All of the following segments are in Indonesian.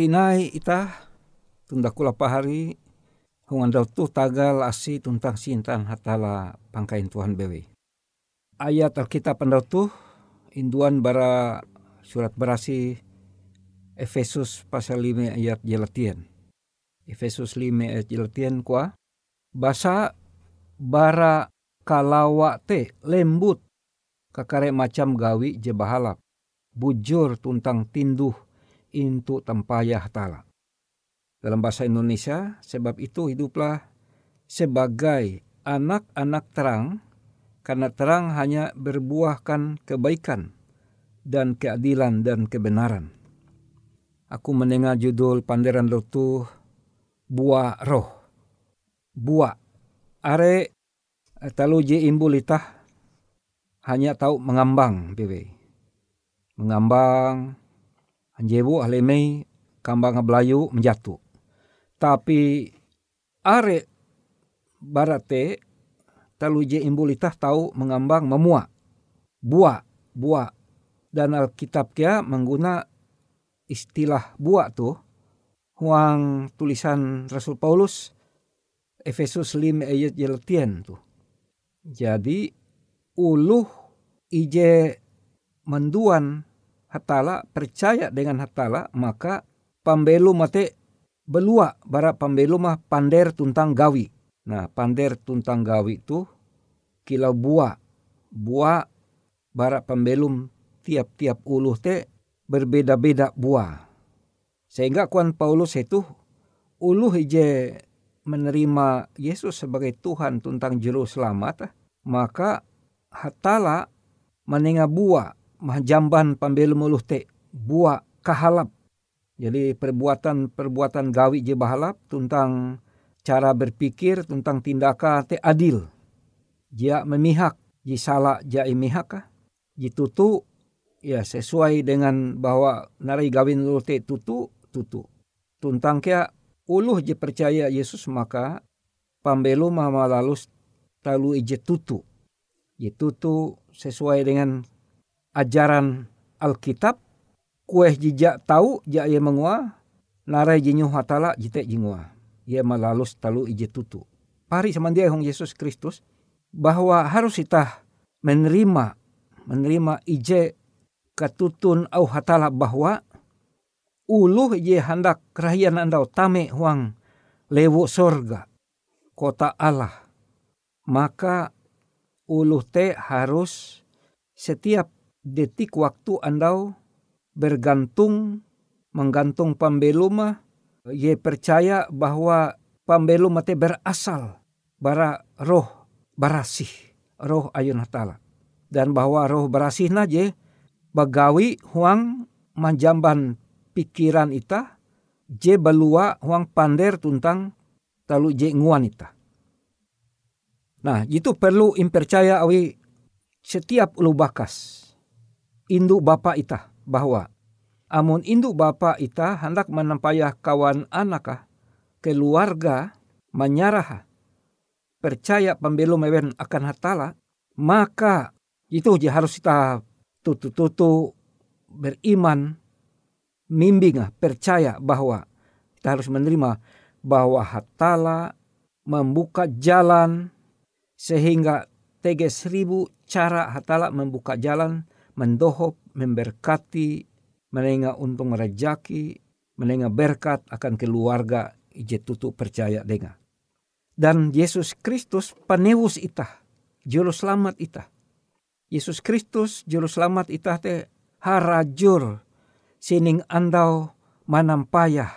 Tinai ita tunda kula pahari hungandau tu tagal asi tuntang sintan hatala pangkain Tuhan bewe. Ayat Alkitab pandau tu induan bara surat berasi Efesus pasal 5 ayat jelatian. Efesus 5 ayat jelatian kuah basa bara kalawa te lembut kakare macam gawi je bahalap bujur tuntang tinduh intu tempayah tala. Dalam bahasa Indonesia, sebab itu hiduplah sebagai anak-anak terang, karena terang hanya berbuahkan kebaikan dan keadilan dan kebenaran. Aku mendengar judul panderan dotu buah roh. Buah. Are talu je imbulitah hanya tahu mengambang, bebe. Mengambang, Anjebu ahlemei kambang belayu menjatuh. Tapi are barate taluje imbulitah tahu mengambang memua. Buah, buah. Dan Alkitab kia mengguna istilah buah tuh. Huang tulisan Rasul Paulus Efesus 5 ayat jelatian tuh. Jadi uluh ije menduan hatala percaya dengan hatala maka pambelu mate belua bara pambelu mah pander tuntang gawi. Nah pander tuntang gawi itu kilau buah buah bara pembelum tiap-tiap uluh te berbeda-beda buah. Sehingga kuan Paulus itu uluh ije menerima Yesus sebagai Tuhan tuntang juru selamat, maka hatala menengah buah mahjamban pambelu muluh te buah kahalap. Jadi perbuatan-perbuatan gawi je bahalap tentang cara berpikir tentang tindakan te adil. Dia memihak, ji salah ja imihak ji tutu ya sesuai dengan bahwa nari gawin lu te tutu tutu. Tuntang kia uluh je percaya Yesus maka pambelu mama lalus talu ije tutu. Je tutu sesuai dengan ajaran Alkitab kueh jijak tahu ja ia mengua narai jinyu hatala jite jingua ia malalus talu ije tutu. Pari dia hong Yesus Kristus bahwa harus kita menerima menerima ije katutun au hatala bahwa uluh ije hendak kerahian andau tame huang lewo sorga kota Allah. Maka uluh te harus setiap detik waktu andau bergantung menggantung pambeluma ye percaya bahwa pambeluma te berasal bara roh barasih roh ayun hatala dan bahwa roh barasih je bagawi huang manjamban pikiran ita je balua huang pander tuntang talu je nguan ita. Nah, itu perlu impercaya awi setiap ulu bakas induk bapa ita bahwa amun induk bapa ita hendak menampayah kawan anakah keluarga menyarah percaya pembelum mewen akan hatala maka itu harus kita tutu-tutu beriman mimbing percaya bahwa kita harus menerima bahwa hatala membuka jalan sehingga teges seribu cara hatala membuka jalan mendohop, memberkati, menengah untung merajaki, menengah berkat akan keluarga ije tutu percaya dengan. Dan Yesus Kristus penewus ita, juru selamat ita. Yesus Kristus juru selamat ita te harajur sining andau manampayah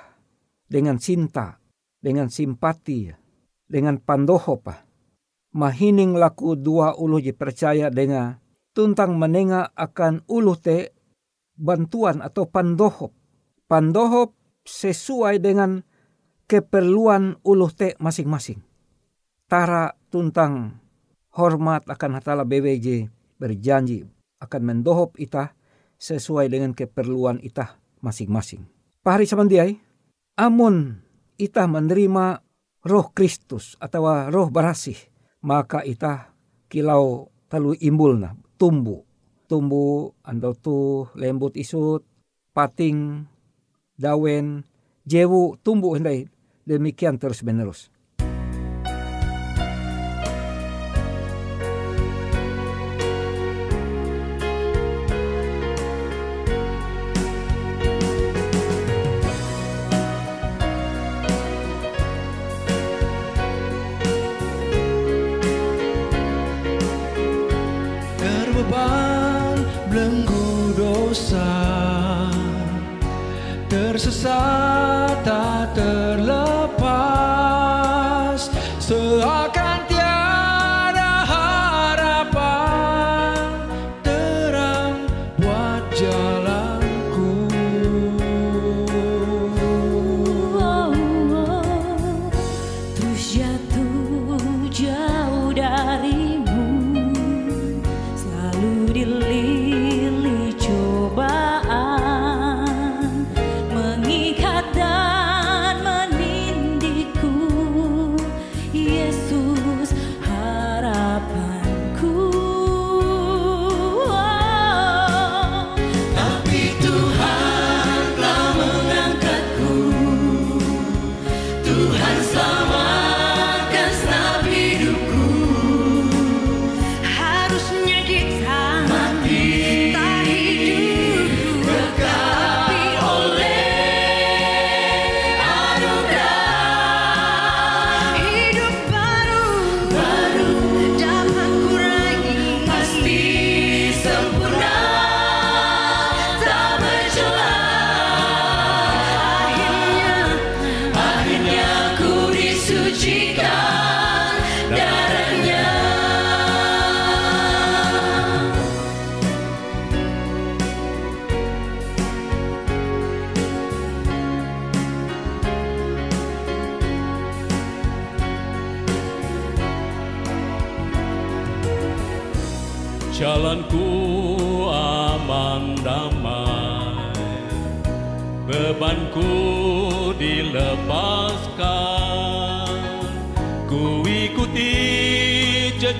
dengan cinta, dengan simpati, dengan pandohopa. Mahining laku dua ulu percaya dengan tuntang menenga akan ulu te bantuan atau pandohop. Pandohop sesuai dengan keperluan ulu te masing-masing. Tara tuntang hormat akan hatala BBJ berjanji akan mendohop ita sesuai dengan keperluan ita masing-masing. Pahari samandiai, amun ita menerima roh Kristus atau roh barasih, maka ita kilau talu imbulna tumbu. Tumbu, andotu, lembut isut, pating, dawen, jewu, tumbuh hendai. Demikian terus menerus.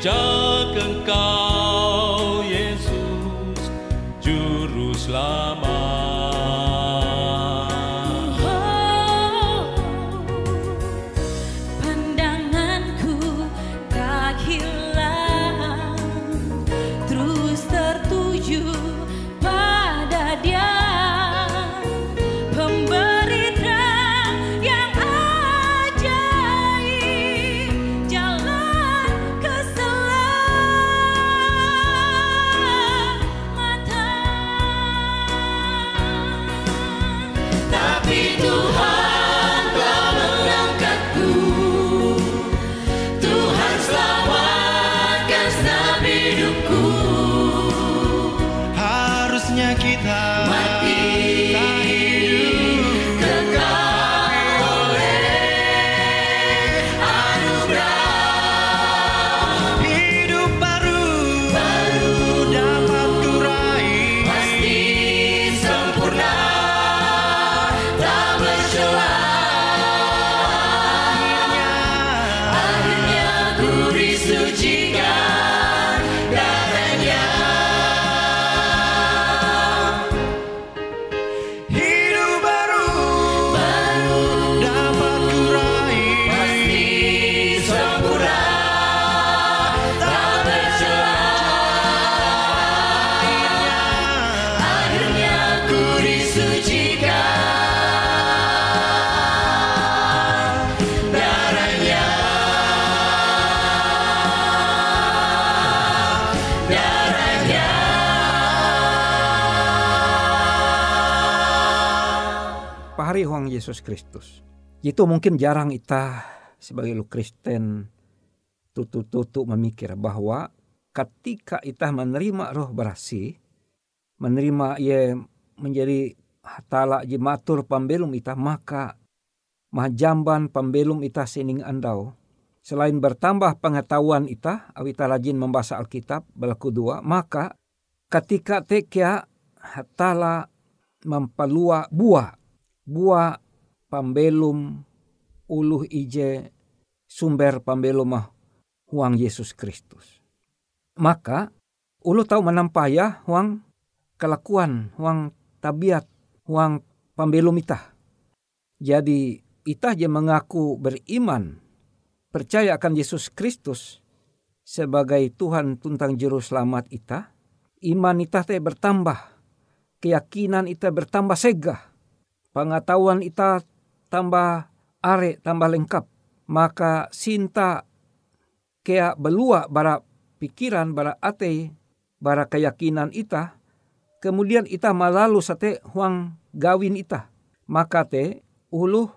sejak engkau Yesus juru selamat. Oh, pandanganku tak hilang. Terus Yesus Kristus. Itu mungkin jarang kita sebagai lu Kristen tutu-tutu memikir bahwa ketika kita menerima roh berasi, menerima ia menjadi hatala jimatur pembelum kita, maka mahjamban pembelum kita sining andau. Selain bertambah pengetahuan kita, awita rajin membaca Alkitab, berlaku dua, maka ketika tekia hatala mempelua buah. Buah pambelum uluh ije sumber pambelumah huang Yesus Kristus. Maka ulu tahu menampah ya huang kelakuan, huang tabiat, huang pambelum itah. Jadi itah je mengaku beriman, percaya akan Yesus Kristus sebagai Tuhan tuntang juru selamat itah, iman itah teh bertambah, keyakinan itah bertambah segah, pengetahuan itah tambah are, tambah lengkap, maka sinta kea belua bara pikiran, bara ate, bara keyakinan itah, kemudian itah malalu sate huang gawin itah. Maka te uluh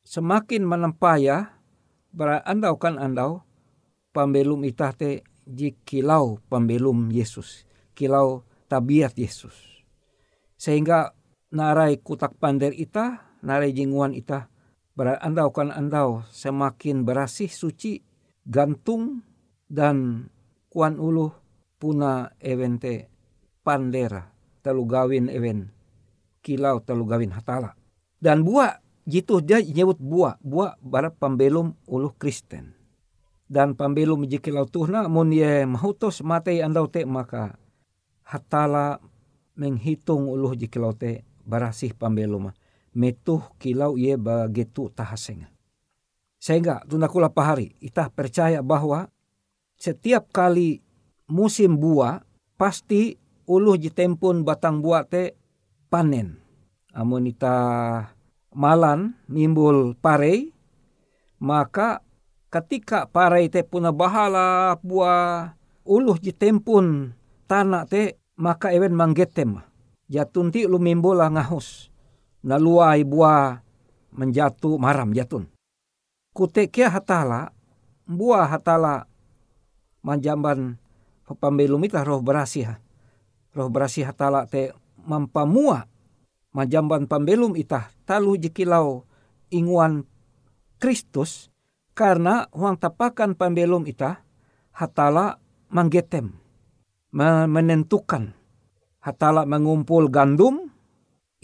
semakin menempaya bara andau kan andau pambelum itah te jikilau pambelum Yesus. Kilau tabiat Yesus. Sehingga narai kutak pander itah, narai jinguan itah, bara andau kan andau semakin berasih suci, gantung, dan kuan uluh puna evente pandera telu gawin ewen kilau telu gawin hatala. Dan buah jitu dia nyebut buah, buah bara pambelum uluh Kristen. Dan pambelum jikilau tuhna mun ye mahutos matei andau te maka hatala menghitung uluh jikilau te barasih pambelum metuh kilau ye bagetu tahasenga. Sehingga tunakula pahari, itah percaya bahwa setiap kali musim buah pasti uluh jitempun batang buah te panen. Amun ita malan nimbul parei, maka ketika parei te puna bahala buah uluh jitempun tanah te maka ewen manggetem. Jatun ti lu mimbula ngahus. Naluai buah menjatuh maram jatun. Kutekia hatala, buah hatala manjamban pambelum ita roh berasih. Roh berasih hatala te mampamua majamban pambelum itah talu jikilau inguan Kristus karena huang tapakan pambelum itah hatala manggetem menentukan hatala mengumpul gandum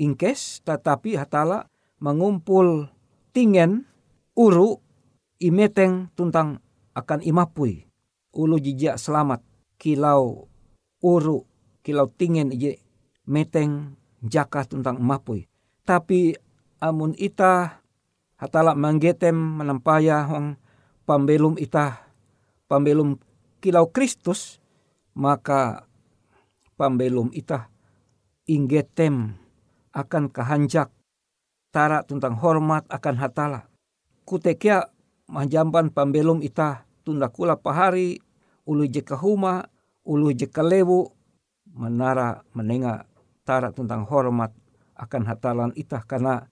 ingkes tetapi hatala mengumpul tingen uru imeteng tuntang akan imapui ulu jijak selamat kilau uru kilau tingen ije meteng jaka tentang mapui. Tapi amun ita hatala manggetem menampaya hong pambelum ita pambelum kilau Kristus maka pambelum ita inggetem akan kehanjak. Tara tentang hormat akan hatala. Kutekia majamban pambelum ita tunda kula pahari ulu je kahuma ulu je kalewu menara menenga tara tentang hormat akan hatalan itah karena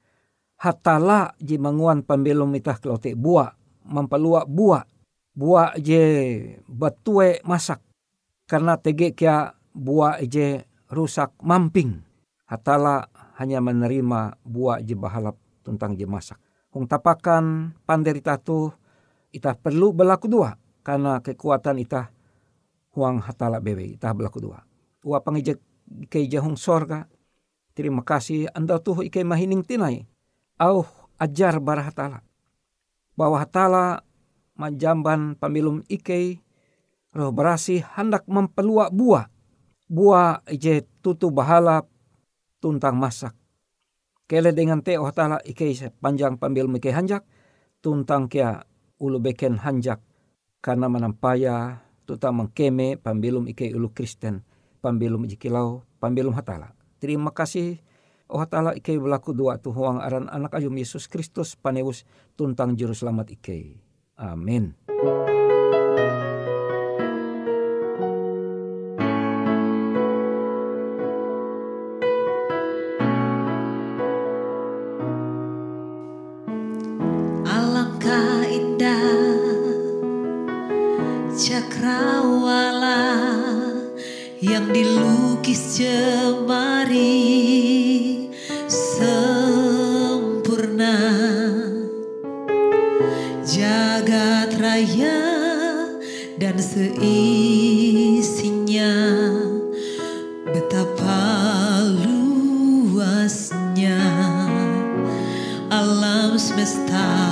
hatala je manguan pambelum itah kalau te buah mampalua buah buah je batue masak. Karena tege kia buah je rusak mamping hatala hanya menerima buah je bahalap tentang je masak Hong tapakan panderita tu itah perlu berlaku dua karena kekuatan itah huang hatala bebe itah berlaku dua. Ua pangijek ikay jahong sorga. Terima kasih anda tuh ikay mahining tinay. Au ajar bara hatala. Bahwa hatala majamban pamilum ikay roh berasi hendak mempelua buah. Buah ije tutu bahala tuntang masak. Kele dengan te oh hatala ikay panjang pamilum ikay hanjak. Tuntang kia ulu beken hanjak. Karena menampaya tuta mengkeme pambilum ikay ulu Kristen pambelum jikilau, pambelum hatala. Terima kasih oh hatala ikei berlaku dua tu huang aran anak ayum Yesus Kristus panewus tuntang juru selamat ikei. Amin. Betapa luasnya alam semesta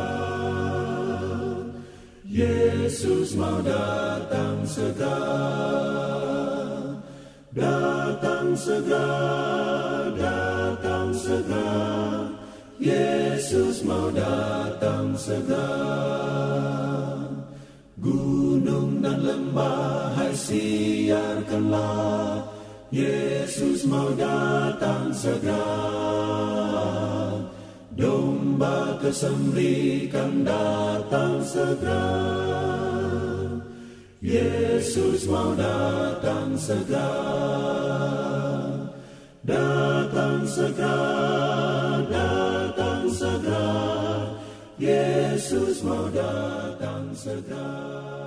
Yesus mau datang segera. Datang segera, datang segera. Yesus mau datang segera. Gunung dan lembah hai siarkanlah. Yesus mau datang segera. Domba kesembelikan datang segera Yesus mau datang segera. Datang segera, datang segera. Yesus mau datang segera